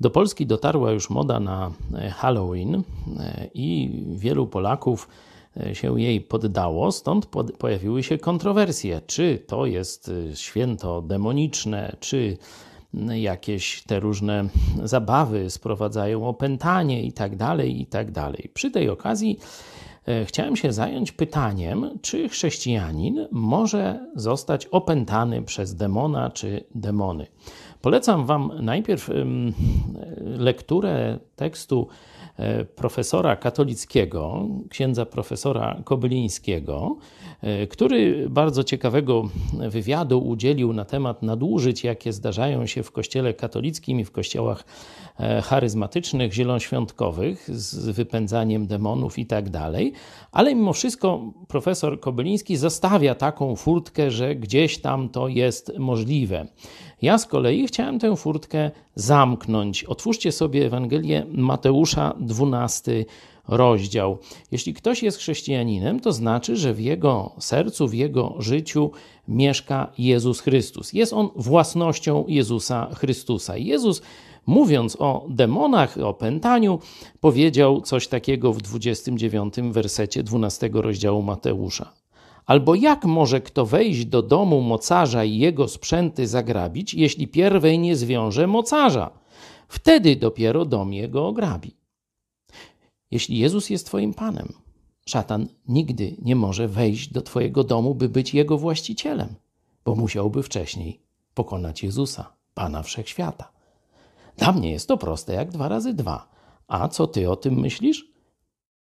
Do Polski dotarła już moda na Halloween i wielu Polaków się jej poddało, stąd pojawiły się kontrowersje, czy to jest święto demoniczne, czy jakieś te różne zabawy sprowadzają opętanie i tak dalej, i tak dalej. Przy tej okazji e, chciałem się zająć pytaniem, czy chrześcijanin może zostać opętany przez demona czy demony. Polecam Wam najpierw lekturę tekstu E, profesora katolickiego, księdza profesora Kobylińskiego, e, który bardzo ciekawego wywiadu udzielił na temat nadużyć, jakie zdarzają się w kościele katolickim i w kościołach e, charyzmatycznych, zielonoświątkowych, z wypędzaniem demonów i tak dalej. Ale mimo wszystko profesor Kobyliński zostawia taką furtkę, że gdzieś tam to jest możliwe. Ja z kolei chciałem tę furtkę zamknąć. Otwórzcie sobie Ewangelię Mateusza, 12 rozdział. Jeśli ktoś jest chrześcijaninem, to znaczy, że w jego sercu, w jego życiu mieszka Jezus Chrystus. Jest on własnością Jezusa Chrystusa. Jezus mówiąc o demonach, o pętaniu, powiedział coś takiego w 29 wersecie 12 rozdziału Mateusza. Albo jak może kto wejść do domu mocarza i jego sprzęty zagrabić, jeśli pierwej nie zwiąże mocarza? Wtedy dopiero dom jego ograbi. Jeśli Jezus jest Twoim Panem, szatan nigdy nie może wejść do Twojego domu, by być jego właścicielem, bo musiałby wcześniej pokonać Jezusa, Pana Wszechświata. Dla mnie jest to proste jak dwa razy dwa. A co Ty o tym myślisz?